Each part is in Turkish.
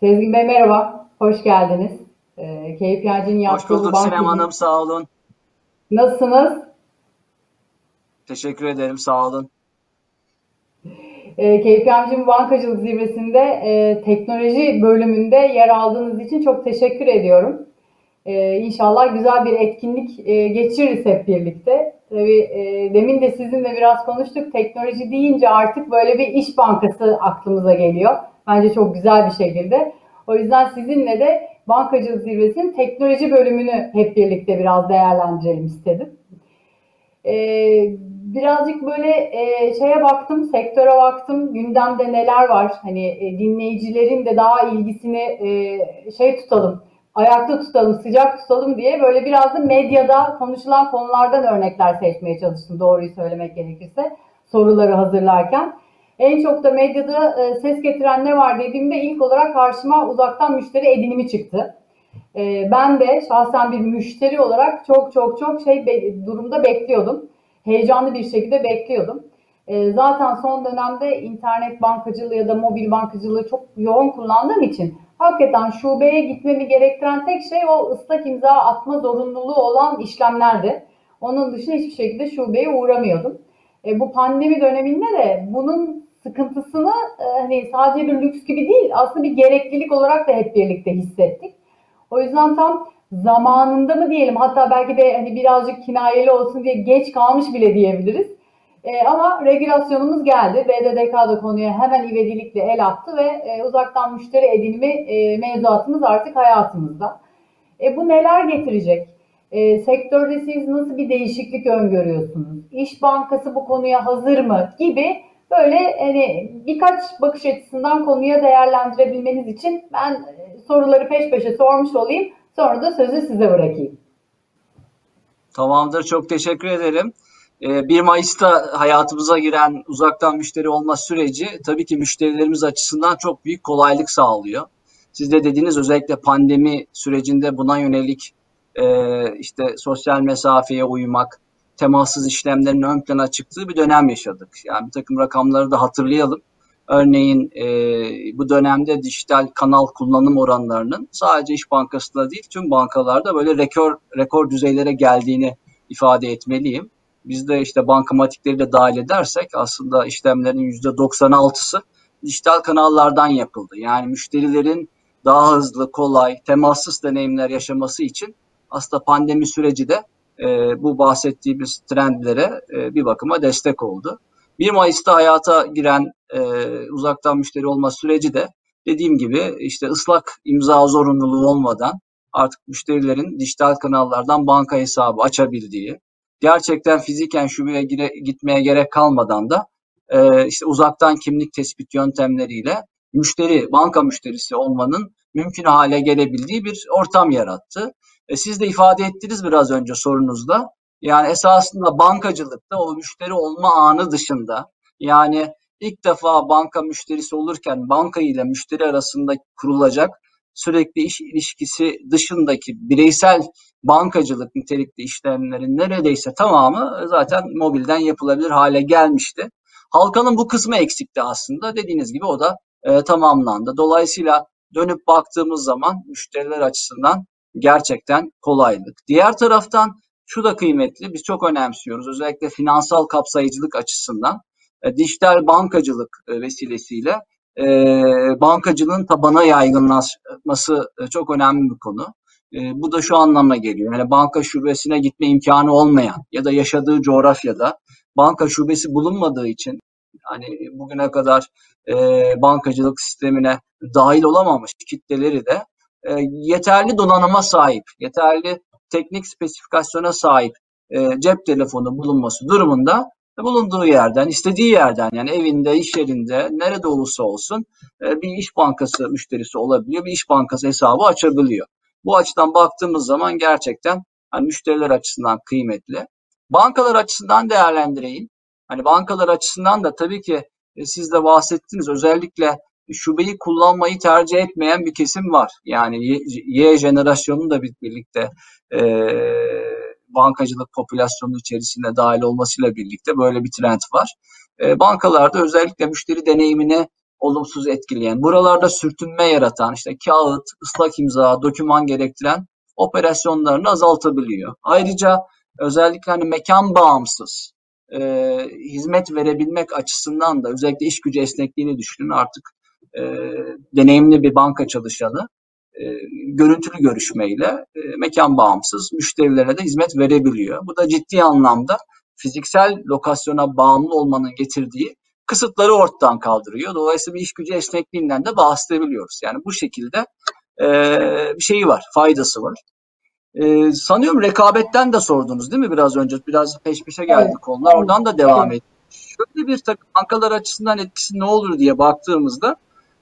Sezgin Bey merhaba, hoş geldiniz. Ee, KPI'nin Hoş yaptığı bu bulduk Sinem. Hanım, sağ olun. Nasılsınız? Teşekkür ederim, sağ olun. Ee, KPMG Bankacılık Zirvesi'nde e, teknoloji bölümünde yer aldığınız için çok teşekkür ediyorum. Ee, İnşallah güzel bir etkinlik e, geçiririz hep birlikte. Tabii e, demin de sizinle biraz konuştuk. Teknoloji deyince artık böyle bir iş bankası aklımıza geliyor. Bence çok güzel bir şekilde. O yüzden sizinle de Bankacılık Zirvesi'nin teknoloji bölümünü hep birlikte biraz değerlendirelim istedim. Ee, birazcık böyle e, şeye baktım, sektöre baktım, gündemde neler var. Hani e, dinleyicilerin de daha ilgisini e, şey tutalım, ayakta tutalım, sıcak tutalım diye böyle biraz da medyada konuşulan konulardan örnekler seçmeye çalıştım doğruyu söylemek gerekirse soruları hazırlarken. En çok da medyada e, ses getiren ne var dediğimde ilk olarak karşıma uzaktan müşteri edinimi çıktı. E, ben de şahsen bir müşteri olarak çok çok çok şey durumda bekliyordum. Heyecanlı bir şekilde bekliyordum. E, zaten son dönemde internet bankacılığı ya da mobil bankacılığı çok yoğun kullandığım için hakikaten şubeye gitmemi gerektiren tek şey o ıslak imza atma zorunluluğu olan işlemlerdi. Onun dışında hiçbir şekilde şubeye uğramıyordum. E, bu pandemi döneminde de bunun sıkıntısını e, hani sadece bir lüks gibi değil aslında bir gereklilik olarak da hep birlikte hissettik. O yüzden tam zamanında mı diyelim hatta belki de hani birazcık kinayeli olsun diye geç kalmış bile diyebiliriz. E, ama regülasyonumuz geldi. BDDK da konuya hemen ivedilikle el attı ve e, uzaktan müşteri edinimi e, mevzuatımız artık hayatımızda. E, bu neler getirecek? E, sektörde siz nasıl bir değişiklik öngörüyorsunuz? İş Bankası bu konuya hazır mı? Gibi böyle hani birkaç bakış açısından konuya değerlendirebilmeniz için ben e, soruları peş peşe sormuş olayım. Sonra da sözü size bırakayım. Tamamdır, çok teşekkür ederim. Ee, 1 Mayıs'ta hayatımıza giren uzaktan müşteri olma süreci tabii ki müşterilerimiz açısından çok büyük kolaylık sağlıyor. Siz de dediğiniz özellikle pandemi sürecinde buna yönelik e, işte sosyal mesafeye uymak, temassız işlemlerin ön plana çıktığı bir dönem yaşadık. Yani bir takım rakamları da hatırlayalım. Örneğin e, bu dönemde dijital kanal kullanım oranlarının sadece İş Bankası'nda değil tüm bankalarda böyle rekor rekor düzeylere geldiğini ifade etmeliyim. Biz de işte bankamatikleri de dahil edersek aslında işlemlerin %96'sı dijital kanallardan yapıldı. Yani müşterilerin daha hızlı, kolay, temassız deneyimler yaşaması için aslında pandemi süreci de e, bu bahsettiğimiz trendlere e, bir bakıma destek oldu. 1 Mayıs'ta hayata giren e, uzaktan müşteri olma süreci de dediğim gibi işte ıslak imza zorunluluğu olmadan artık müşterilerin dijital kanallardan banka hesabı açabildiği, gerçekten fiziken şubeye gire, gitmeye gerek kalmadan da e, işte uzaktan kimlik tespit yöntemleriyle müşteri, banka müşterisi olmanın mümkün hale gelebildiği bir ortam yarattı. E, siz de ifade ettiniz biraz önce sorunuzda. Yani esasında bankacılıkta o müşteri olma anı dışında yani ilk defa banka müşterisi olurken banka ile müşteri arasında kurulacak sürekli iş ilişkisi dışındaki bireysel bankacılık nitelikli işlemlerin neredeyse tamamı zaten mobilden yapılabilir hale gelmişti. Halkanın bu kısmı eksikti aslında. Dediğiniz gibi o da e, tamamlandı. Dolayısıyla dönüp baktığımız zaman müşteriler açısından gerçekten kolaylık. Diğer taraftan şu da kıymetli, biz çok önemsiyoruz. Özellikle finansal kapsayıcılık açısından e, dijital bankacılık e, vesilesiyle e, bankacılığın tabana yaygınlaşması e, çok önemli bir konu. E, bu da şu anlama geliyor. Yani banka şubesine gitme imkanı olmayan ya da yaşadığı coğrafyada banka şubesi bulunmadığı için hani bugüne kadar e, bankacılık sistemine dahil olamamış kitleleri de e, yeterli donanıma sahip, yeterli teknik spesifikasyona sahip e, cep telefonu bulunması durumunda bulunduğu yerden, istediği yerden yani evinde, iş yerinde, nerede olursa olsun e, bir iş bankası müşterisi olabiliyor, bir iş bankası hesabı açabiliyor. Bu açıdan baktığımız zaman gerçekten hani müşteriler açısından kıymetli. Bankalar açısından değerlendireyim. Hani bankalar açısından da tabii ki e, siz de bahsettiniz özellikle şubeyi kullanmayı tercih etmeyen bir kesim var. Yani Y, y jenerasyonun da birlikte e, bankacılık popülasyonu içerisinde dahil olmasıyla birlikte böyle bir trend var. E, bankalarda özellikle müşteri deneyimini olumsuz etkileyen, buralarda sürtünme yaratan, işte kağıt, ıslak imza, doküman gerektiren operasyonlarını azaltabiliyor. Ayrıca özellikle hani mekan bağımsız e, hizmet verebilmek açısından da özellikle iş gücü esnekliğini düşünün artık e, deneyimli bir banka çalışanı e, görüntülü görüşmeyle e, mekan bağımsız müşterilere de hizmet verebiliyor. Bu da ciddi anlamda fiziksel lokasyona bağımlı olmanın getirdiği kısıtları ortadan kaldırıyor. Dolayısıyla bir iş gücü esnekliğinden de bahsedebiliyoruz. Yani bu şekilde e, bir şeyi var, faydası var. E, sanıyorum rekabetten de sordunuz değil mi biraz önce? Biraz peş peşe geldi evet. konular. Oradan da devam evet. Şöyle bir takım bankalar açısından etkisi ne olur diye baktığımızda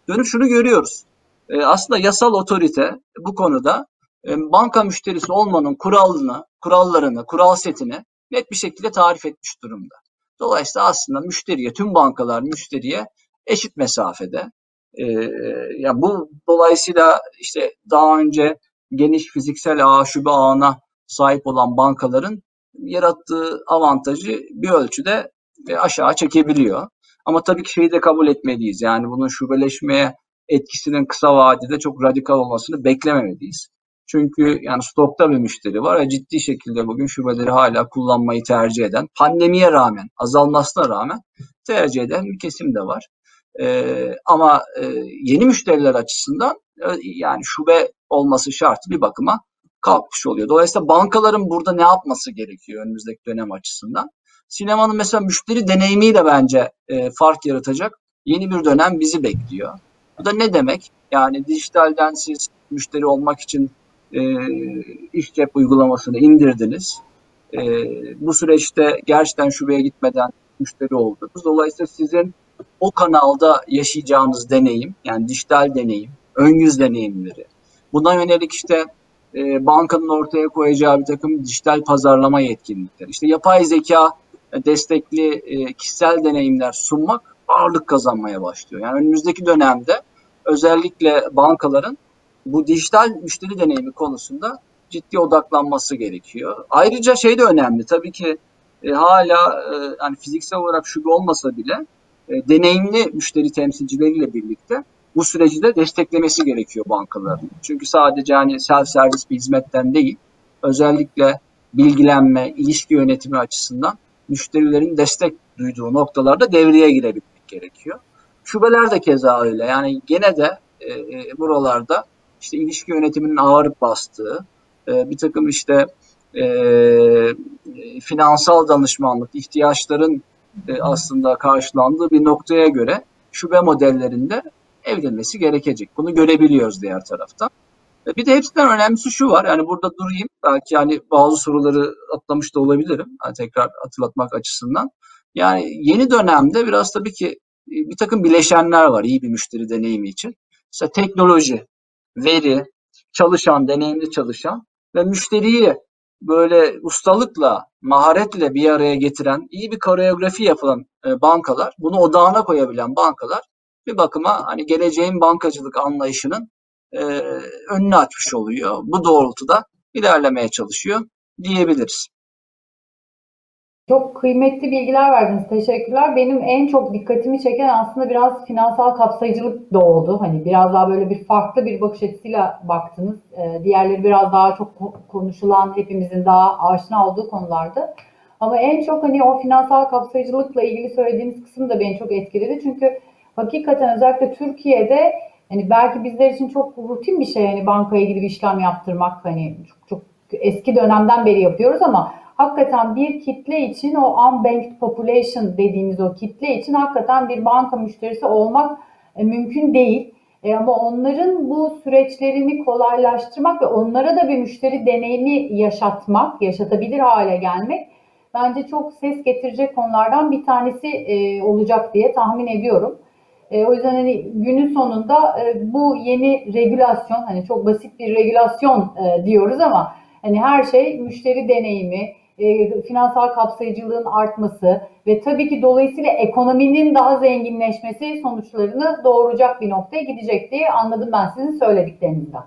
dönüp şunu görüyoruz. E, aslında yasal otorite bu konuda e, banka müşterisi olmanın kuralını, kurallarını, kural setini net bir şekilde tarif etmiş durumda. Dolayısıyla aslında müşteriye, tüm bankalar müşteriye eşit mesafede. E, ya bu dolayısıyla işte daha önce geniş fiziksel ağ, şube ağına sahip olan bankaların yarattığı avantajı bir ölçüde aşağı çekebiliyor. Ama tabii ki şeyi de kabul etmeliyiz. Yani bunun şubeleşmeye etkisinin kısa vadede çok radikal olmasını beklememeliyiz. Çünkü yani stokta bir müşteri var ve ciddi şekilde bugün şubeleri hala kullanmayı tercih eden, pandemiye rağmen, azalmasına rağmen tercih eden bir kesim de var. Ee, ama e, yeni müşteriler açısından e, yani şube olması şartı bir bakıma kalkmış oluyor. Dolayısıyla bankaların burada ne yapması gerekiyor önümüzdeki dönem açısından? Sinemanın mesela müşteri deneyimiyle bence e, fark yaratacak yeni bir dönem bizi bekliyor. Bu da ne demek? Yani dijitalden siz müşteri olmak için e, iş cep uygulamasını indirdiniz. E, bu süreçte gerçekten şubeye gitmeden müşteri oldunuz. Dolayısıyla sizin o kanalda yaşayacağınız deneyim, yani dijital deneyim, ön yüz deneyimleri, buna yönelik işte e, bankanın ortaya koyacağı bir takım dijital pazarlama yetkinlikleri, işte yapay zeka destekli e, kişisel deneyimler sunmak ağırlık kazanmaya başlıyor. Yani önümüzdeki dönemde özellikle bankaların bu dijital müşteri deneyimi konusunda ciddi odaklanması gerekiyor. Ayrıca şey de önemli tabii ki e, hala e, hani fiziksel olarak şube olmasa bile e, deneyimli müşteri temsilcileriyle birlikte bu süreci de desteklemesi gerekiyor bankaların. Çünkü sadece hani self servis bir hizmetten değil, özellikle bilgilenme, ilişki yönetimi açısından müşterilerin destek duyduğu noktalarda devreye girebilmek gerekiyor. Şubeler de keza öyle. Yani gene de e, e, buralarda işte ilişki yönetiminin ağırlık bastığı, e, bir takım işte e, finansal danışmanlık, ihtiyaçların e, aslında karşılandığı bir noktaya göre şube modellerinde evlenmesi gerekecek. Bunu görebiliyoruz diğer taraftan. E, bir de hepsinden önemlisi şu var. Yani burada durayım. Belki yani bazı soruları atlamış da olabilirim. Yani tekrar hatırlatmak açısından. Yani yeni dönemde biraz tabii ki e, bir takım bileşenler var iyi bir müşteri deneyimi için. Mesela teknoloji, veri, çalışan, deneyimli çalışan ve müşteriyi böyle ustalıkla, maharetle bir araya getiren, iyi bir koreografi yapılan e, bankalar, bunu odağına koyabilen bankalar bir bakıma hani geleceğin bankacılık anlayışının e, önünü açmış oluyor. Bu doğrultuda ilerlemeye çalışıyor diyebiliriz. Çok kıymetli bilgiler verdiniz. Teşekkürler. Benim en çok dikkatimi çeken aslında biraz finansal kapsayıcılık da oldu. Hani biraz daha böyle bir farklı bir bakış açısıyla baktınız. Ee, diğerleri biraz daha çok konuşulan, hepimizin daha aşina olduğu konulardı. Ama en çok hani o finansal kapsayıcılıkla ilgili söylediğiniz kısım da beni çok etkiledi. Çünkü hakikaten özellikle Türkiye'de hani belki bizler için çok rutin bir şey hani bankaya gidip işlem yaptırmak hani çok çok eski dönemden beri yapıyoruz ama hakikaten bir kitle için o unbanked population dediğimiz o kitle için hakikaten bir banka müşterisi olmak e, mümkün değil. E, ama onların bu süreçlerini kolaylaştırmak ve onlara da bir müşteri deneyimi yaşatmak, yaşatabilir hale gelmek bence çok ses getirecek konulardan bir tanesi e, olacak diye tahmin ediyorum. E, o yüzden hani günün sonunda e, bu yeni regülasyon, hani çok basit bir regülasyon e, diyoruz ama hani her şey müşteri deneyimi, e, finansal kapsayıcılığın artması ve tabii ki dolayısıyla ekonominin daha zenginleşmesi sonuçlarını doğuracak bir noktaya gidecek diye anladım ben sizin söylediklerinizden.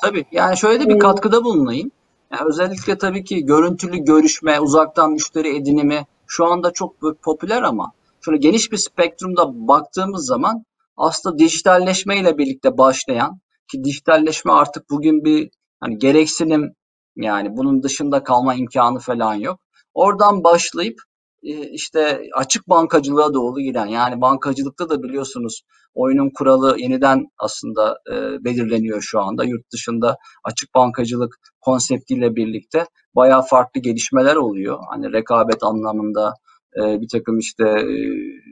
Tabii yani şöyle de bir katkıda bulunayım. Yani özellikle tabii ki görüntülü görüşme, uzaktan müşteri edinimi şu anda çok popüler ama şöyle geniş bir spektrumda baktığımız zaman aslında dijitalleşmeyle birlikte başlayan ki dijitalleşme artık bugün bir hani gereksinim yani bunun dışında kalma imkanı falan yok. Oradan başlayıp e, işte açık bankacılığa doğru giden yani bankacılıkta da biliyorsunuz oyunun kuralı yeniden aslında e, belirleniyor şu anda. Yurt dışında açık bankacılık konseptiyle birlikte bayağı farklı gelişmeler oluyor. Hani rekabet anlamında e, bir takım işte e,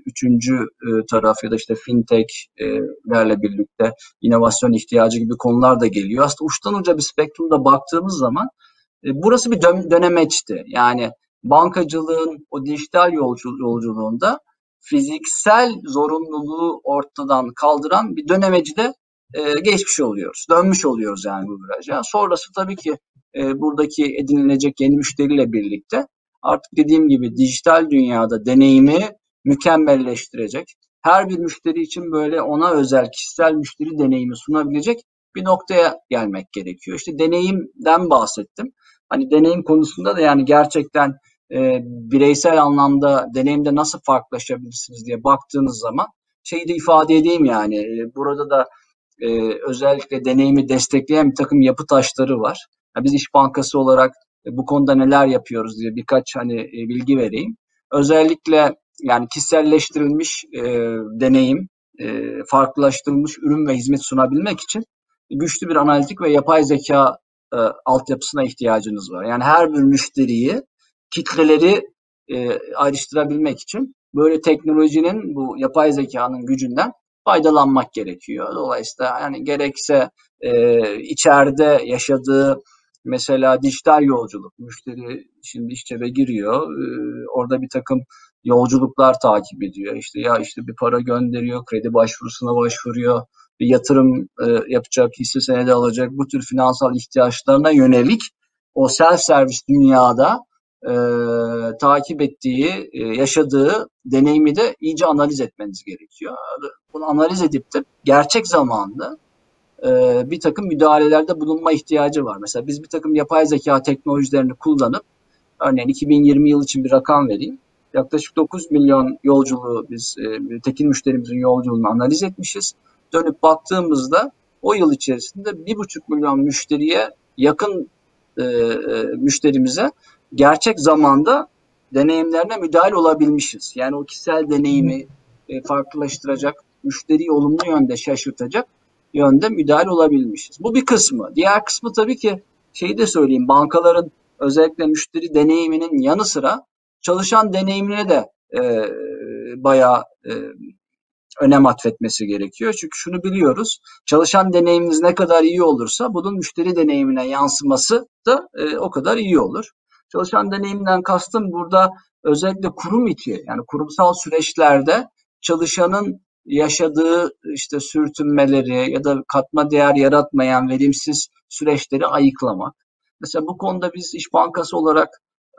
üçüncü e, taraf ya da işte fintechlerle birlikte inovasyon ihtiyacı gibi konular da geliyor. Aslında uçtan uca bir spektrumda baktığımız zaman e, burası bir dön- dönemeçti. Yani bankacılığın o dijital yolcu- yolculuğunda fiziksel zorunluluğu ortadan kaldıran bir dönemeci de e, geçmiş oluyoruz. Dönmüş oluyoruz yani bu viraja. Sonrası tabii ki e, buradaki edinilecek yeni müşteriyle birlikte artık dediğim gibi dijital dünyada deneyimi mükemmelleştirecek, her bir müşteri için böyle ona özel kişisel müşteri deneyimi sunabilecek bir noktaya gelmek gerekiyor. İşte deneyimden bahsettim. Hani deneyim konusunda da yani gerçekten e, bireysel anlamda deneyimde nasıl farklılaşabilirsiniz diye baktığınız zaman şeyi de ifade edeyim yani e, burada da e, özellikle deneyimi destekleyen bir takım yapı taşları var. Yani biz İş Bankası olarak bu konuda neler yapıyoruz diye birkaç hani e, bilgi vereyim. Özellikle yani kişiselleştirilmiş e, deneyim, e, farklılaştırılmış ürün ve hizmet sunabilmek için güçlü bir analitik ve yapay zeka e, altyapısına ihtiyacınız var. Yani her bir müşteriyi, kitleleri e, ayrıştırabilmek için böyle teknolojinin, bu yapay zekanın gücünden faydalanmak gerekiyor. Dolayısıyla yani gerekse e, içeride yaşadığı mesela dijital yolculuk, müşteri şimdi iş cebe giriyor, orada bir takım yolculuklar takip ediyor. İşte ya işte bir para gönderiyor, kredi başvurusuna başvuruyor, bir yatırım yapacak, hisse senedi alacak, bu tür finansal ihtiyaçlarına yönelik o self servis dünyada e, takip ettiği, yaşadığı deneyimi de iyice analiz etmeniz gerekiyor. Bunu analiz edip de gerçek zamanda e, bir takım müdahalelerde bulunma ihtiyacı var. Mesela biz bir takım yapay zeka teknolojilerini kullanıp, örneğin 2020 yıl için bir rakam vereyim. Yaklaşık 9 milyon yolculuğu biz e, tekin müşterimizin yolculuğunu analiz etmişiz. Dönüp baktığımızda o yıl içerisinde 1,5 milyon müşteriye yakın e, e, müşterimize gerçek zamanda deneyimlerine müdahale olabilmişiz. Yani o kişisel deneyimi e, farklılaştıracak, müşteriyi olumlu yönde şaşırtacak yönde müdahale olabilmişiz. Bu bir kısmı. Diğer kısmı tabii ki şeyi de söyleyeyim. Bankaların özellikle müşteri deneyiminin yanı sıra çalışan deneyimine de e, bayağı e, önem atfetmesi gerekiyor. Çünkü şunu biliyoruz. Çalışan deneyiminiz ne kadar iyi olursa bunun müşteri deneyimine yansıması da e, o kadar iyi olur. Çalışan deneyiminden kastım burada özellikle kurum içi yani kurumsal süreçlerde çalışanın yaşadığı işte sürtünmeleri ya da katma değer yaratmayan verimsiz süreçleri ayıklamak. Mesela bu konuda biz İş Bankası olarak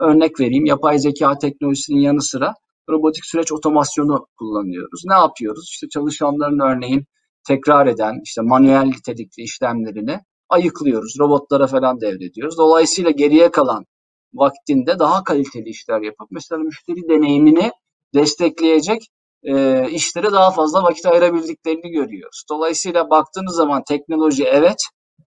örnek vereyim. Yapay zeka teknolojisinin yanı sıra robotik süreç otomasyonu kullanıyoruz. Ne yapıyoruz? İşte çalışanların örneğin tekrar eden işte manuel nitelikli işlemlerini ayıklıyoruz. Robotlara falan devrediyoruz. Dolayısıyla geriye kalan vaktinde daha kaliteli işler yapıp mesela müşteri deneyimini destekleyecek e, işlere daha fazla vakit ayırabildiklerini görüyoruz. Dolayısıyla baktığınız zaman teknoloji evet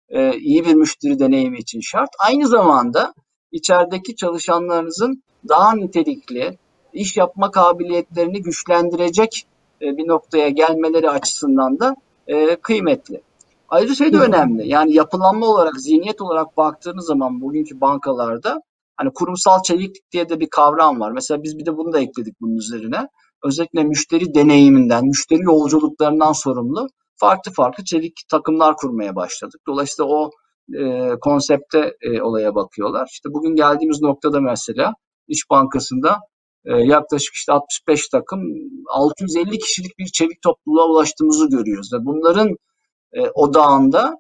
e, iyi bir müşteri deneyimi için şart. Aynı zamanda içerideki çalışanlarınızın daha nitelikli iş yapma kabiliyetlerini güçlendirecek e, bir noktaya gelmeleri açısından da e, kıymetli. Ayrıca şey de önemli. Yani yapılanma olarak, zihniyet olarak baktığınız zaman bugünkü bankalarda hani kurumsal çeviklik diye de bir kavram var. Mesela biz bir de bunu da ekledik bunun üzerine özellikle müşteri deneyiminden, müşteri yolculuklarından sorumlu farklı farklı çelik takımlar kurmaya başladık. Dolayısıyla o e, konsepte e, olaya bakıyorlar. İşte bugün geldiğimiz noktada mesela İş Bankası'nda e, yaklaşık işte 65 takım 650 kişilik bir çevik topluluğa ulaştığımızı görüyoruz. Ve bunların e, odağında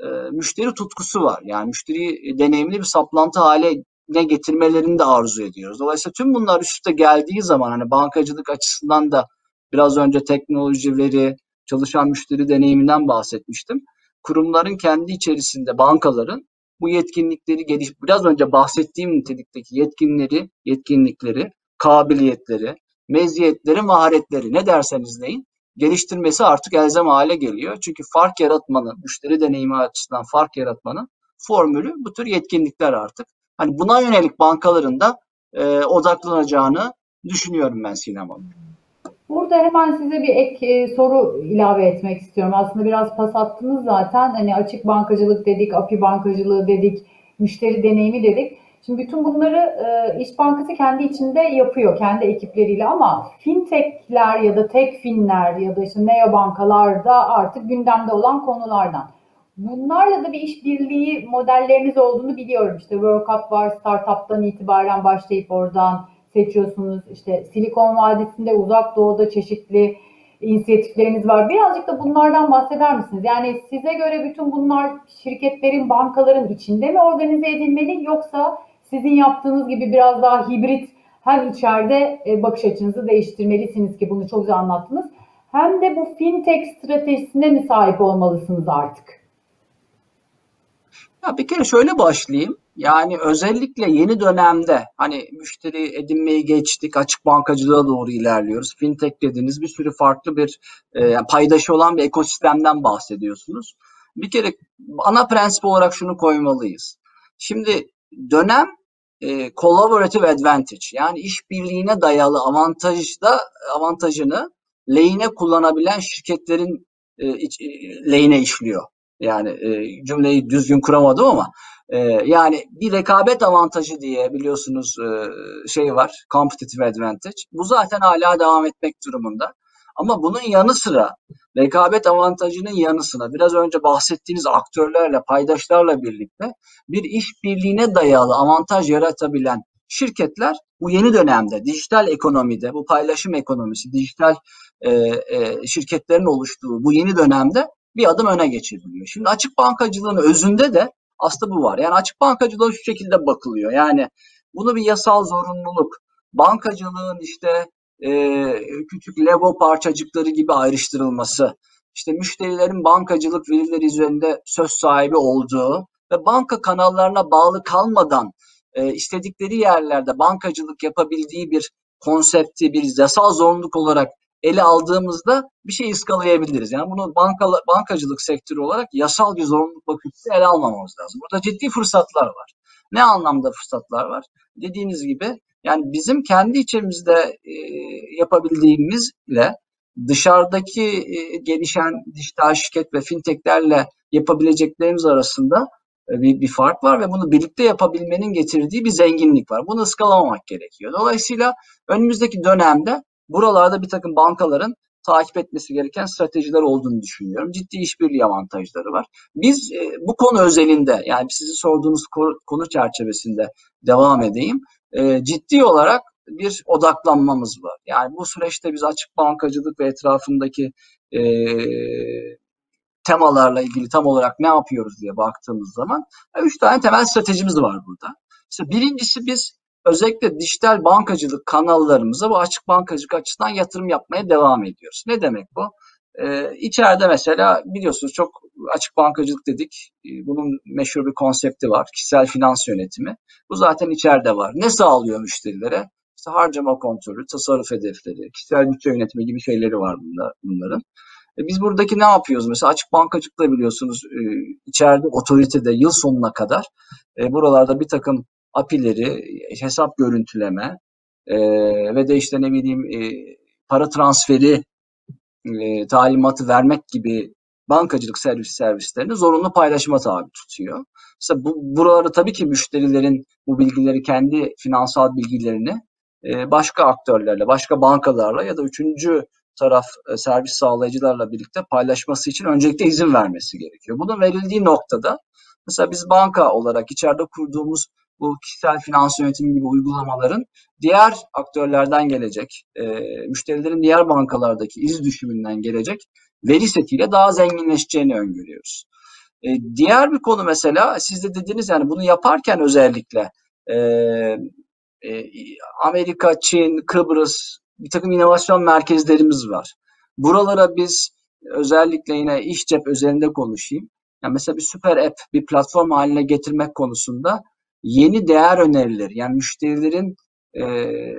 e, müşteri tutkusu var. Yani müşteri deneyimli bir saplantı hale ne getirmelerini de arzu ediyoruz. Dolayısıyla tüm bunlar üst üste geldiği zaman hani bankacılık açısından da biraz önce teknolojileri, çalışan müşteri deneyiminden bahsetmiştim. Kurumların kendi içerisinde bankaların bu yetkinlikleri geliş biraz önce bahsettiğim nitelikteki yetkinleri, yetkinlikleri, kabiliyetleri, meziyetleri, maharetleri ne derseniz deyin geliştirmesi artık elzem hale geliyor. Çünkü fark yaratmanın, müşteri deneyimi açısından fark yaratmanın formülü bu tür yetkinlikler artık. Hani buna yönelik bankaların da e, odaklanacağını düşünüyorum ben Sinem Burada hemen size bir ek e, soru ilave etmek istiyorum. Aslında biraz pas attınız zaten. Hani açık bankacılık dedik, API bankacılığı dedik, müşteri deneyimi dedik. Şimdi bütün bunları e, İş Bankası kendi içinde yapıyor, kendi ekipleriyle ama fintechler ya da tekfinler ya da işte neo bankalar da artık gündemde olan konulardan. Bunlarla da bir işbirliği modelleriniz olduğunu biliyorum. İşte World Cup var, startup'tan itibaren başlayıp oradan seçiyorsunuz. İşte Silikon Vadisi'nde, Uzak Doğu'da çeşitli inisiyatifleriniz var. Birazcık da bunlardan bahseder misiniz? Yani size göre bütün bunlar şirketlerin, bankaların içinde mi organize edilmeli yoksa sizin yaptığınız gibi biraz daha hibrit hem içeride e, bakış açınızı değiştirmelisiniz ki bunu çok güzel anlattınız. Hem de bu fintech stratejisine mi sahip olmalısınız artık? Ya bir kere şöyle başlayayım. Yani özellikle yeni dönemde hani müşteri edinmeyi geçtik, açık bankacılığa doğru ilerliyoruz. Fintech dediğiniz bir sürü farklı bir e, paydaşı olan bir ekosistemden bahsediyorsunuz. Bir kere ana prensip olarak şunu koymalıyız. Şimdi dönem e, collaborative advantage yani işbirliğine dayalı avantajda avantajını lehine kullanabilen şirketlerin e, iç, e, lehine işliyor. Yani e, cümleyi düzgün kuramadım ama e, yani bir rekabet avantajı diye biliyorsunuz e, şey var, competitive advantage. Bu zaten hala devam etmek durumunda. Ama bunun yanı sıra rekabet avantajının yanı sıra biraz önce bahsettiğiniz aktörlerle, paydaşlarla birlikte bir işbirliğine dayalı avantaj yaratabilen şirketler bu yeni dönemde dijital ekonomide, bu paylaşım ekonomisi, dijital e, e, şirketlerin oluştuğu bu yeni dönemde bir adım öne geçiriliyor. Şimdi açık bankacılığın özünde de aslında bu var. Yani açık bankacılığa şu şekilde bakılıyor. Yani bunu bir yasal zorunluluk, bankacılığın işte e, küçük Lego parçacıkları gibi ayrıştırılması, işte müşterilerin bankacılık verileri üzerinde söz sahibi olduğu ve banka kanallarına bağlı kalmadan e, istedikleri yerlerde bankacılık yapabildiği bir konsepti, bir yasal zorunluluk olarak ele aldığımızda bir şey ıskalayabiliriz. Yani bunu banka, bankacılık sektörü olarak yasal bir zorunluluk bakış ele almamamız lazım. Burada ciddi fırsatlar var. Ne anlamda fırsatlar var? Dediğiniz gibi yani bizim kendi içimizde e, yapabildiğimizle dışarıdaki e, gelişen dijital şirket ve fintechlerle yapabileceklerimiz arasında e, bir, bir fark var ve bunu birlikte yapabilmenin getirdiği bir zenginlik var. Bunu ıskalamamak gerekiyor. Dolayısıyla önümüzdeki dönemde buralarda bir takım bankaların takip etmesi gereken stratejiler olduğunu düşünüyorum. Ciddi işbirliği avantajları var. Biz e, bu konu özelinde yani sizin sorduğunuz konu çerçevesinde devam edeyim. E, ciddi olarak bir odaklanmamız var. Yani bu süreçte biz açık bankacılık ve etrafındaki e, temalarla ilgili tam olarak ne yapıyoruz diye baktığımız zaman üç tane temel stratejimiz var burada. İşte birincisi biz özellikle dijital bankacılık kanallarımıza bu açık bankacılık açısından yatırım yapmaya devam ediyoruz. Ne demek bu? Ee, içeride mesela biliyorsunuz çok açık bankacılık dedik. Ee, bunun meşhur bir konsepti var. Kişisel finans yönetimi. Bu zaten içeride var. Ne sağlıyor müşterilere? İşte harcama kontrolü, tasarruf hedefleri, kişisel bütçe yönetimi gibi şeyleri var bunların. E biz buradaki ne yapıyoruz? Mesela açık bankacılıkla biliyorsunuz e, içeride otoritede yıl sonuna kadar e, buralarda bir takım API'leri, hesap görüntüleme e, ve de işte ne bileyim e, para transferi e, talimatı vermek gibi bankacılık servis servislerini zorunlu paylaşıma tabi tutuyor. İşte bu buraları tabii ki müşterilerin bu bilgileri kendi finansal bilgilerini e, başka aktörlerle, başka bankalarla ya da üçüncü taraf e, servis sağlayıcılarla birlikte paylaşması için öncelikle izin vermesi gerekiyor. Bunun verildiği noktada mesela biz banka olarak içeride kurduğumuz bu kişisel finans yönetimi gibi uygulamaların diğer aktörlerden gelecek, e, müşterilerin diğer bankalardaki iz düşümünden gelecek veri setiyle daha zenginleşeceğini öngörüyoruz. E, diğer bir konu mesela siz de dediniz yani bunu yaparken özellikle e, e, Amerika, Çin, Kıbrıs bir takım inovasyon merkezlerimiz var. Buralara biz özellikle yine iş cep özelinde konuşayım. Yani mesela bir süper app, bir platform haline getirmek konusunda yeni değer önerileri yani müşterilerin e,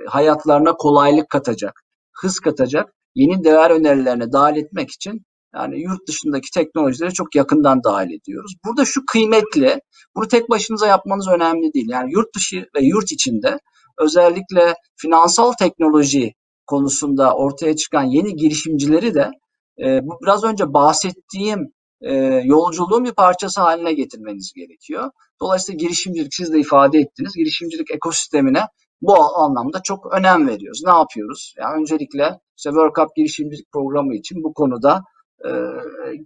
hayatlarına kolaylık katacak, hız katacak yeni değer önerilerine dahil etmek için yani yurt dışındaki teknolojileri çok yakından dahil ediyoruz. Burada şu kıymetli, bunu tek başınıza yapmanız önemli değil. Yani yurt dışı ve yurt içinde özellikle finansal teknoloji konusunda ortaya çıkan yeni girişimcileri de e, bu biraz önce bahsettiğim e, yolculuğun bir parçası haline getirmeniz gerekiyor. Dolayısıyla girişimcilik siz de ifade ettiniz. Girişimcilik ekosistemine bu anlamda çok önem veriyoruz. Ne yapıyoruz? Yani öncelikle işte World Cup girişimcilik programı için bu konuda e,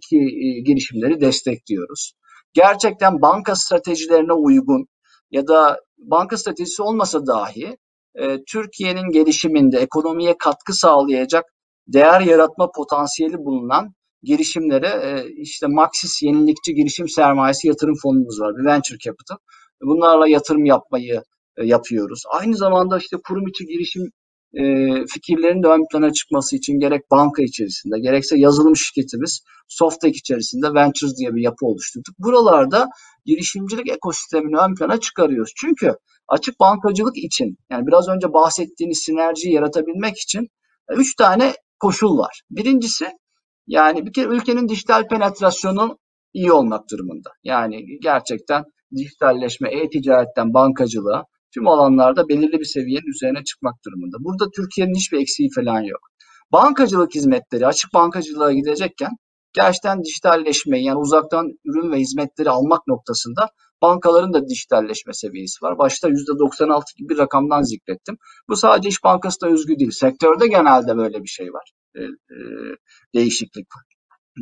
ki e, girişimleri destekliyoruz. Gerçekten banka stratejilerine uygun ya da banka stratejisi olmasa dahi e, Türkiye'nin gelişiminde ekonomiye katkı sağlayacak değer yaratma potansiyeli bulunan girişimlere e, işte Maxis Yenilikçi Girişim Sermayesi Yatırım Fonumuz var, bir venture capital. Bunlarla yatırım yapmayı e, yapıyoruz. Aynı zamanda işte kurum içi girişim e, fikirlerin de ön plana çıkması için gerek banka içerisinde gerekse yazılım şirketimiz Softek içerisinde Ventures diye bir yapı oluşturduk. Buralarda girişimcilik ekosistemini ön plana çıkarıyoruz. Çünkü açık bankacılık için yani biraz önce bahsettiğiniz sinerjiyi yaratabilmek için e, üç tane koşul var. Birincisi yani bir kere ülkenin dijital penetrasyonu iyi olmak durumunda. Yani gerçekten dijitalleşme, e-ticaretten bankacılığa tüm alanlarda belirli bir seviyenin üzerine çıkmak durumunda. Burada Türkiye'nin hiçbir eksiği falan yok. Bankacılık hizmetleri açık bankacılığa gidecekken gerçekten dijitalleşmeyi yani uzaktan ürün ve hizmetleri almak noktasında bankaların da dijitalleşme seviyesi var. Başta %96 gibi bir rakamdan zikrettim. Bu sadece İş Bankası'na özgü değil. Sektörde genelde böyle bir şey var. E, değişiklik.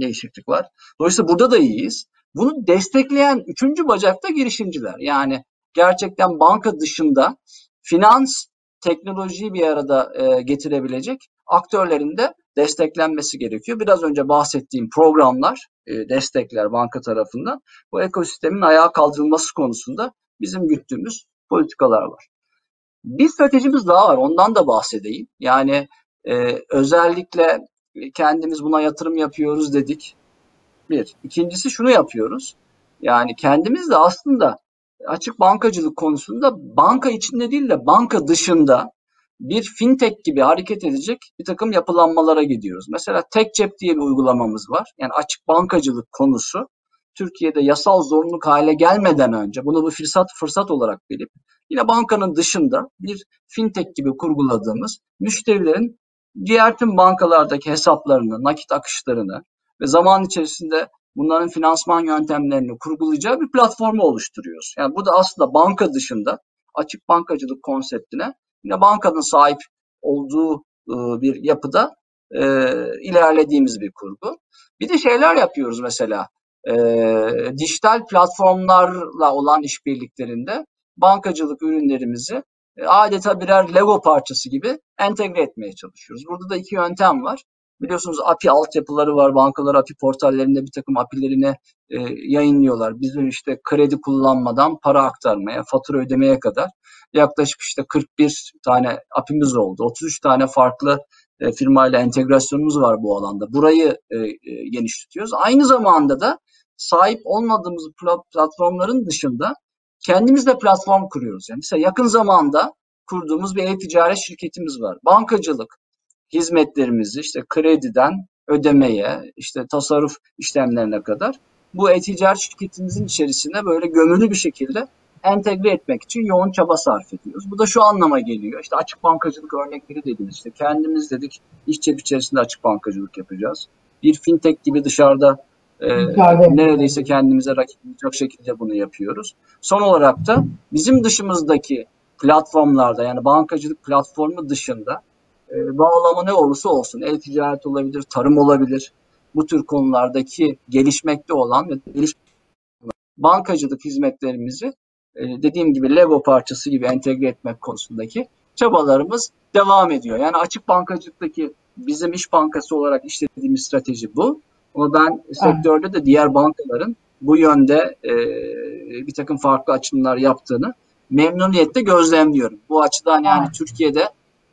Değişiklik var. Dolayısıyla burada da iyiyiz. Bunu destekleyen üçüncü bacakta girişimciler. Yani gerçekten banka dışında finans, teknolojiyi bir arada getirebilecek aktörlerin de desteklenmesi gerekiyor. Biraz önce bahsettiğim programlar, destekler banka tarafından bu ekosistemin ayağa kaldırılması konusunda bizim güttüğümüz politikalar var. Bir stratejimiz daha var, ondan da bahsedeyim. Yani e, özellikle kendimiz buna yatırım yapıyoruz dedik. Bir. İkincisi şunu yapıyoruz. Yani kendimiz de aslında açık bankacılık konusunda banka içinde değil de banka dışında bir fintech gibi hareket edecek bir takım yapılanmalara gidiyoruz. Mesela tek cep diye bir uygulamamız var. Yani açık bankacılık konusu Türkiye'de yasal zorunluluk hale gelmeden önce bunu bir fırsat fırsat olarak bilip yine bankanın dışında bir fintech gibi kurguladığımız müşterilerin diğer tüm bankalardaki hesaplarını, nakit akışlarını ve zaman içerisinde bunların finansman yöntemlerini kurgulayacağı bir platformu oluşturuyoruz. Yani bu da aslında banka dışında açık bankacılık konseptine yine bankanın sahip olduğu e, bir yapıda e, ilerlediğimiz bir kurgu. Bir de şeyler yapıyoruz mesela e, dijital platformlarla olan işbirliklerinde bankacılık ürünlerimizi adeta birer Lego parçası gibi entegre etmeye çalışıyoruz. Burada da iki yöntem var. Biliyorsunuz API altyapıları var. Bankalar API portallerinde bir takım API'lerini e, yayınlıyorlar. Bizim işte kredi kullanmadan para aktarmaya, fatura ödemeye kadar yaklaşık işte 41 tane API'miz oldu. 33 tane farklı e, firmayla entegrasyonumuz var bu alanda. Burayı e, e, genişletiyoruz. Aynı zamanda da sahip olmadığımız platformların dışında kendimiz de platform kuruyoruz. Yani mesela yakın zamanda kurduğumuz bir e-ticaret şirketimiz var. Bankacılık hizmetlerimizi işte krediden ödemeye, işte tasarruf işlemlerine kadar bu e-ticaret şirketimizin içerisine böyle gömülü bir şekilde entegre etmek için yoğun çaba sarf ediyoruz. Bu da şu anlama geliyor. İşte açık bankacılık örnekleri dediniz. İşte kendimiz dedik iş cep içerisinde açık bankacılık yapacağız. Bir fintech gibi dışarıda e, neredeyse kendimize rakip olacak şekilde bunu yapıyoruz. Son olarak da bizim dışımızdaki platformlarda yani bankacılık platformu dışında e, bağlamı ne olursa olsun el-ticaret olabilir, tarım olabilir. Bu tür konulardaki gelişmekte olan ve bankacılık hizmetlerimizi e, dediğim gibi Lego parçası gibi entegre etmek konusundaki çabalarımız devam ediyor. Yani açık bankacılıktaki bizim iş bankası olarak işlediğimiz strateji bu. Ama ben sektörde de diğer bankaların bu yönde e, bir takım farklı açılımlar yaptığını memnuniyetle gözlemliyorum. Bu açıdan yani evet. Türkiye'de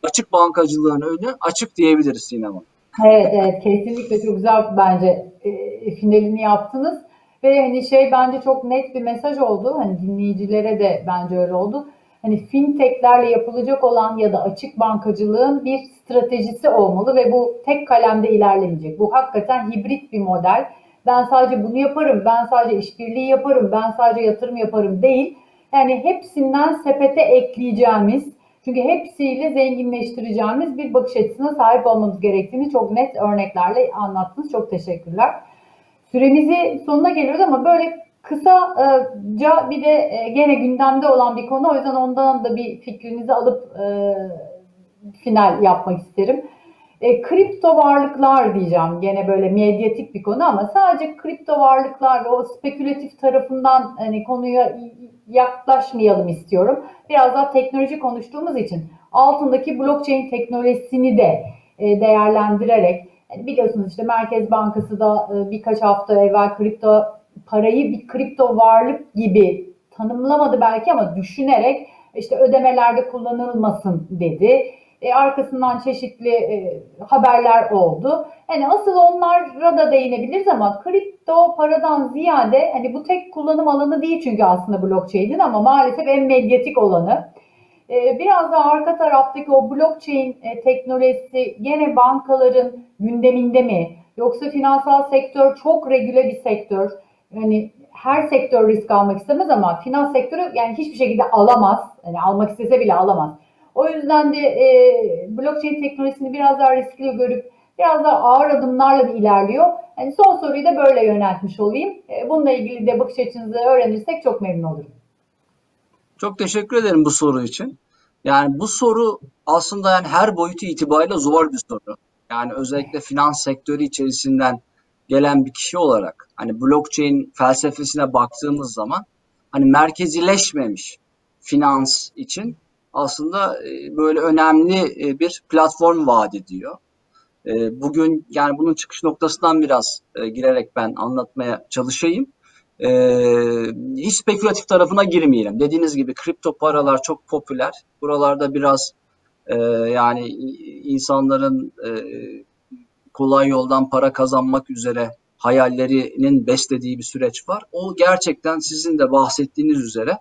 açık bankacılığın önü açık diyebiliriz Sinema. Evet evet kesinlikle çok güzel bence e, finalini yaptınız. Ve hani şey bence çok net bir mesaj oldu. Hani dinleyicilere de bence öyle oldu. Hani fintechlerle yapılacak olan ya da açık bankacılığın bir stratejisi olmalı ve bu tek kalemde ilerlemeyecek. Bu hakikaten hibrit bir model. Ben sadece bunu yaparım, ben sadece işbirliği yaparım, ben sadece yatırım yaparım değil. Yani hepsinden sepete ekleyeceğimiz, çünkü hepsiyle zenginleştireceğimiz bir bakış açısına sahip olmamız gerektiğini çok net örneklerle anlattınız. Çok teşekkürler. Süremizi sonuna geliyoruz ama böyle kısaca bir de e, gene gündemde olan bir konu. O yüzden ondan da bir fikrinizi alıp e, final yapmak isterim. E, kripto varlıklar diyeceğim. Gene böyle medyatik bir konu ama sadece kripto varlıklar ve o spekülatif tarafından hani konuya yaklaşmayalım istiyorum. Biraz daha teknoloji konuştuğumuz için altındaki blockchain teknolojisini de e, değerlendirerek yani biliyorsunuz işte Merkez Bankası da e, birkaç hafta evvel kripto parayı bir kripto varlık gibi tanımlamadı belki ama düşünerek işte ödemelerde kullanılmasın dedi. E, arkasından çeşitli e, haberler oldu. Yani asıl onlara da değinebiliriz ama kripto paradan ziyade hani bu tek kullanım alanı değil çünkü aslında blockchain'in ama maalesef en medyatik olanı. E, biraz da arka taraftaki o blockchain e, teknolojisi gene bankaların gündeminde mi? Yoksa finansal sektör çok regüle bir sektör. Yani her sektör risk almak istemez ama finans sektörü yani hiçbir şekilde alamaz. Yani almak istese bile alamaz. O yüzden de e, blockchain teknolojisini biraz daha riskli görüp biraz daha ağır adımlarla bir ilerliyor. Yani son soruyu da böyle yöneltmiş olayım. E, bununla ilgili de bakış açınızı öğrenirsek çok memnun olurum. Çok teşekkür ederim bu soru için. Yani bu soru aslında yani her boyutu itibariyle zor bir soru. Yani özellikle finans sektörü içerisinden gelen bir kişi olarak hani blockchain felsefesine baktığımız zaman hani merkezileşmemiş finans için aslında e, böyle önemli e, bir platform vaat ediyor. E, bugün yani bunun çıkış noktasından biraz girerek ben anlatmaya çalışayım. Hiç spekülatif tarafına girmeyelim. Dediğiniz gibi kripto paralar çok popüler. Buralarda biraz yani insanların kolay yoldan para kazanmak üzere hayallerinin beslediği bir süreç var. O gerçekten sizin de bahsettiğiniz üzere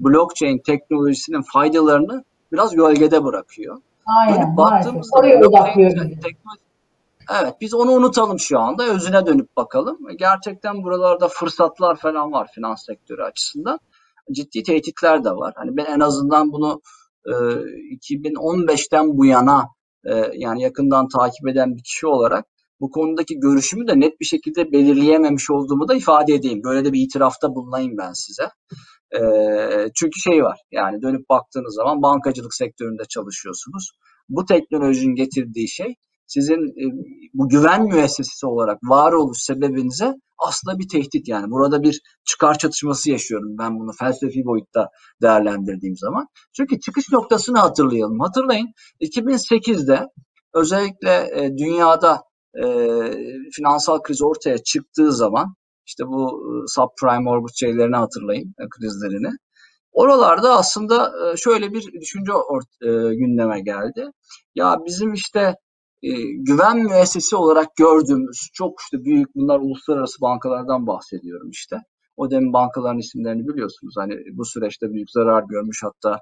blockchain teknolojisinin faydalarını biraz gölgede bırakıyor. Aynen. Dönüp baktığımızda blockchain Evet biz onu unutalım şu anda. Özüne dönüp bakalım. Gerçekten buralarda fırsatlar falan var finans sektörü açısından. Ciddi tehditler de var. Hani ben en azından bunu e, 2015'ten bu yana yani yakından takip eden bir kişi olarak bu konudaki görüşümü de net bir şekilde belirleyememiş olduğumu da ifade edeyim. Böyle de bir itirafta bulunayım ben size. E, çünkü şey var yani dönüp baktığınız zaman bankacılık sektöründe çalışıyorsunuz. Bu teknolojinin getirdiği şey sizin e, bu güven müessesesi olarak varoluş sebebinize aslında bir tehdit yani. Burada bir çıkar çatışması yaşıyorum ben bunu felsefi boyutta değerlendirdiğim zaman. Çünkü çıkış noktasını hatırlayalım. Hatırlayın 2008'de özellikle e, dünyada e, finansal kriz ortaya çıktığı zaman işte bu subprime mortgage şeylerini hatırlayın krizlerini. Oralarda aslında şöyle bir düşünce gündeme geldi. Ya bizim işte güven müessesi olarak gördüğümüz çok işte büyük bunlar uluslararası bankalardan bahsediyorum işte. O demin bankaların isimlerini biliyorsunuz. Hani bu süreçte büyük zarar görmüş hatta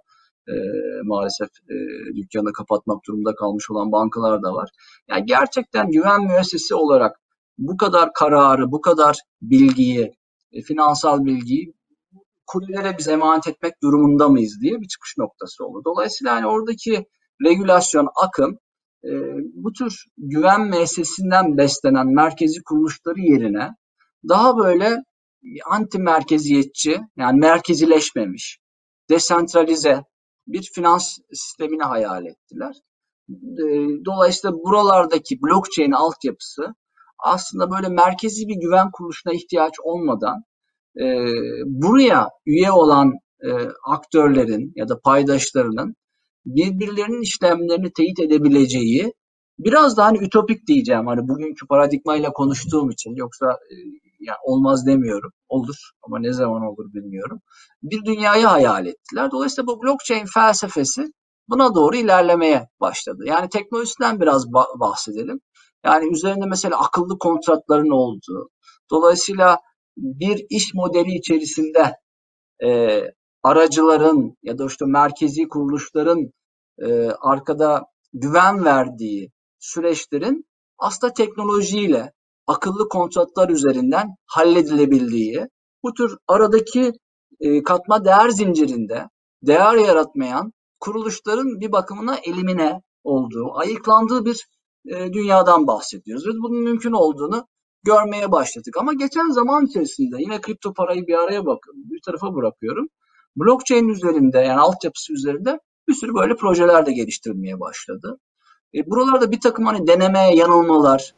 e, maalesef e, dükkanı kapatmak durumunda kalmış olan bankalar da var. Yani gerçekten güven müessesi olarak bu kadar kararı, bu kadar bilgiyi, e, finansal bilgiyi kulelere biz emanet etmek durumunda mıyız diye bir çıkış noktası oldu. Dolayısıyla yani oradaki regülasyon, akım e, bu tür güven müessesinden beslenen merkezi kuruluşları yerine daha böyle anti merkeziyetçi yani merkezileşmemiş, desentralize bir finans sistemini hayal ettiler. E, dolayısıyla buralardaki blockchain altyapısı aslında böyle merkezi bir güven kuruluşuna ihtiyaç olmadan e, buraya üye olan e, aktörlerin ya da paydaşlarının birbirlerinin işlemlerini teyit edebileceği biraz daha hani ütopik diyeceğim hani bugünkü paradigmayla konuştuğum için yoksa e, yani olmaz demiyorum. Olur ama ne zaman olur bilmiyorum. Bir dünyayı hayal ettiler. Dolayısıyla bu blockchain felsefesi buna doğru ilerlemeye başladı. Yani teknolojisinden biraz bahsedelim. Yani üzerinde mesela akıllı kontratların olduğu. Dolayısıyla bir iş modeli içerisinde e, aracıların ya da işte merkezi kuruluşların e, arkada güven verdiği süreçlerin aslında teknolojiyle akıllı kontratlar üzerinden halledilebildiği, bu tür aradaki e, katma değer zincirinde değer yaratmayan kuruluşların bir bakımına elimine olduğu, ayıklandığı bir e, dünyadan bahsediyoruz. Ve bunun mümkün olduğunu görmeye başladık. Ama geçen zaman içerisinde yine kripto parayı bir araya bak bir tarafa bırakıyorum. Blockchain üzerinde yani altyapısı üzerinde bir sürü böyle projeler de geliştirilmeye başladı. E, buralarda bir takım hani deneme, yanılmalar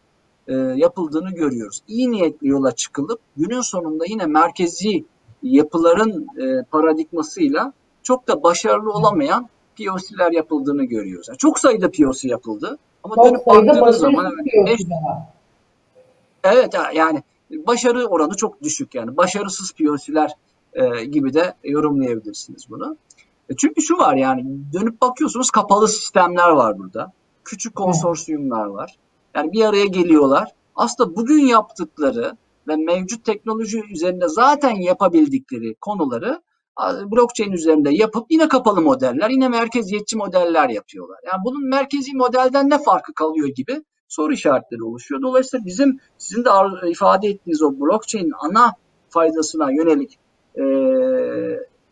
e, yapıldığını görüyoruz. İyi niyetli yola çıkılıp günün sonunda yine merkezi yapıların e, paradigmasıyla çok da başarılı olamayan POC'ler yapıldığını görüyoruz. Yani çok sayıda POC yapıldı ama çok dönüp baktığınız zaman evet, evet yani başarı oranı çok düşük yani başarısız POC'ler e, gibi de yorumlayabilirsiniz bunu. E, çünkü şu var yani dönüp bakıyorsunuz kapalı sistemler var burada. Küçük konsorsiyumlar var. Yani bir araya geliyorlar. Aslında bugün yaptıkları ve mevcut teknoloji üzerinde zaten yapabildikleri konuları blockchain üzerinde yapıp yine kapalı modeller, yine merkeziyetçi modeller yapıyorlar. Yani bunun merkezi modelden ne farkı kalıyor gibi soru işaretleri oluşuyor. Dolayısıyla bizim sizin de ifade ettiğiniz o blockchain ana faydasına yönelik e,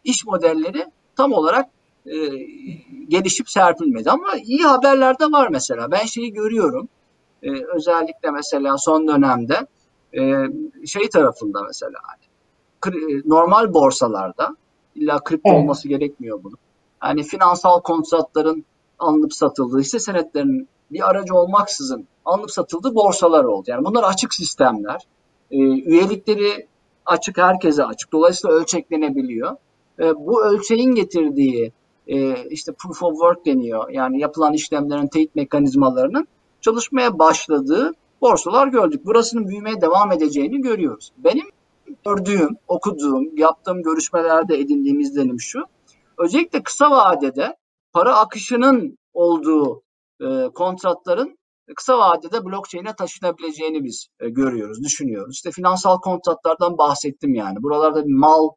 iş modelleri tam olarak e, gelişip serpilmedi. Ama iyi haberler de var mesela. Ben şeyi görüyorum. E, özellikle mesela son dönemde e, şey tarafında mesela hani, normal borsalarda illa kripto evet. olması gerekmiyor bunu. Yani finansal kontratların alınıp satıldığı, hisse senetlerinin bir aracı olmaksızın alınıp satıldığı borsalar oldu. Yani bunlar açık sistemler. E, üyelikleri açık, herkese açık. Dolayısıyla ölçeklenebiliyor. E, bu ölçeğin getirdiği e, işte proof of work deniyor. Yani yapılan işlemlerin teyit mekanizmalarının çalışmaya başladığı borsalar gördük. Burasının büyümeye devam edeceğini görüyoruz. Benim gördüğüm, okuduğum, yaptığım görüşmelerde edindiğim izlenim şu. Özellikle kısa vadede para akışının olduğu e, kontratların kısa vadede blockchain'e taşınabileceğini biz e, görüyoruz, düşünüyoruz. İşte finansal kontratlardan bahsettim yani. Buralarda bir mal,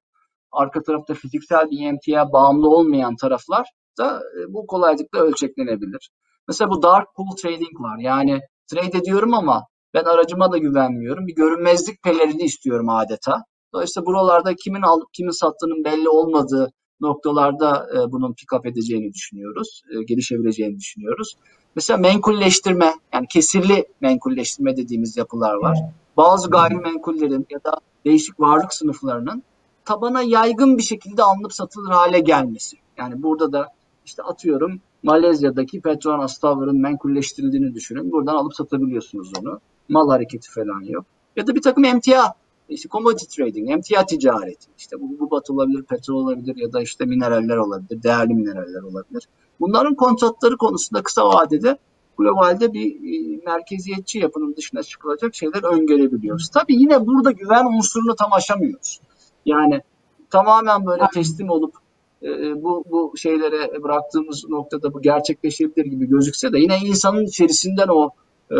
arka tarafta fiziksel bir emtia bağımlı olmayan taraflar da e, bu kolaylıkla ölçeklenebilir. Mesela bu dark pool trading var. Yani trade ediyorum ama ben aracıma da güvenmiyorum. Bir görünmezlik pelerini istiyorum adeta. Dolayısıyla buralarda kimin alıp kimin sattığının belli olmadığı noktalarda e, bunun pick up edeceğini düşünüyoruz. E, gelişebileceğini düşünüyoruz. Mesela menkulleştirme yani kesirli menkulleştirme dediğimiz yapılar var. Bazı gayrimenkullerin ya da değişik varlık sınıflarının tabana yaygın bir şekilde alınıp satılır hale gelmesi. Yani burada da işte atıyorum Malezya'daki Petronas Tower'ın menkulleştirildiğini düşünün. Buradan alıp satabiliyorsunuz onu. Mal hareketi falan yok. Ya da bir takım emtia, işte commodity trading, emtia ticareti. İşte bu, bu bat olabilir, petrol olabilir ya da işte mineraller olabilir, değerli mineraller olabilir. Bunların kontratları konusunda kısa vadede globalde bir e, merkeziyetçi yapının dışına çıkılacak şeyler öngörebiliyoruz. Tabii yine burada güven unsurunu tam aşamıyoruz. Yani tamamen böyle teslim olup e, bu bu şeylere bıraktığımız noktada bu gerçekleşebilir gibi gözükse de yine insanın içerisinden o e,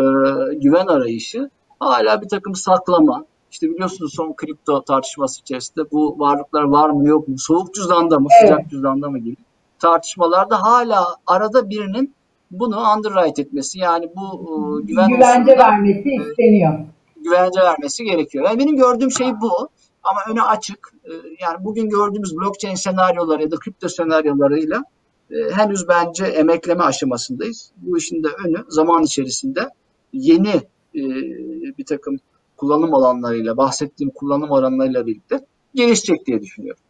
güven arayışı hala bir takım saklama. İşte biliyorsunuz son kripto tartışması içerisinde bu varlıklar var mı yok mu, soğuk cüzdanda mı, evet. sıcak cüzdanda mı gibi tartışmalarda hala arada birinin bunu underwrite etmesi yani bu e, güven güvence vermesi isteniyor. E, güvence vermesi gerekiyor. Yani benim gördüğüm şey bu. Ama öne açık. E, yani bugün gördüğümüz blockchain senaryoları ya da kripto senaryolarıyla e, henüz bence emekleme aşamasındayız. Bu işin de önü zaman içerisinde yeni e, bir takım kullanım alanlarıyla, bahsettiğim kullanım oranlarıyla birlikte gelişecek diye düşünüyorum.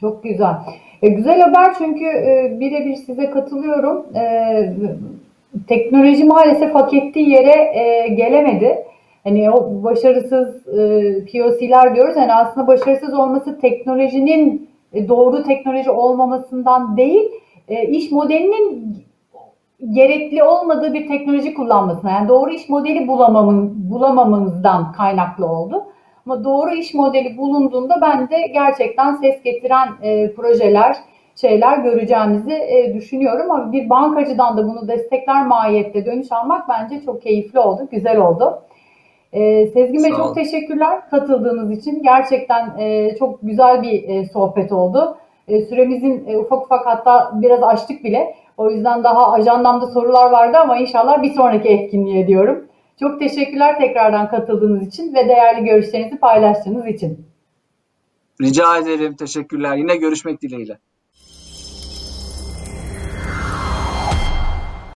Çok güzel. E, güzel haber çünkü e, birebir size katılıyorum. E, teknoloji maalesef hak ettiği yere e, gelemedi. Hani o başarısız e, POC'ler diyoruz. Yani aslında başarısız olması teknolojinin e, doğru teknoloji olmamasından değil, e, iş modelinin gerekli olmadığı bir teknoloji kullanmasına. Yani doğru iş modeli bulamamın, bulamamamızdan kaynaklı oldu. Ama doğru iş modeli bulunduğunda ben de gerçekten ses getiren e, projeler, şeyler göreceğimizi e, düşünüyorum. Ama bir bankacıdan da bunu destekler mahiyette dönüş almak bence çok keyifli oldu, güzel oldu. Ee, Sezgin Bey çok teşekkürler katıldığınız için. Gerçekten e, çok güzel bir e, sohbet oldu. E, süremizin e, ufak ufak hatta biraz açtık bile. O yüzden daha ajandamda sorular vardı ama inşallah bir sonraki etkinliğe diyorum. Çok teşekkürler tekrardan katıldığınız için ve değerli görüşlerinizi paylaştığınız için. Rica ederim. Teşekkürler. Yine görüşmek dileğiyle.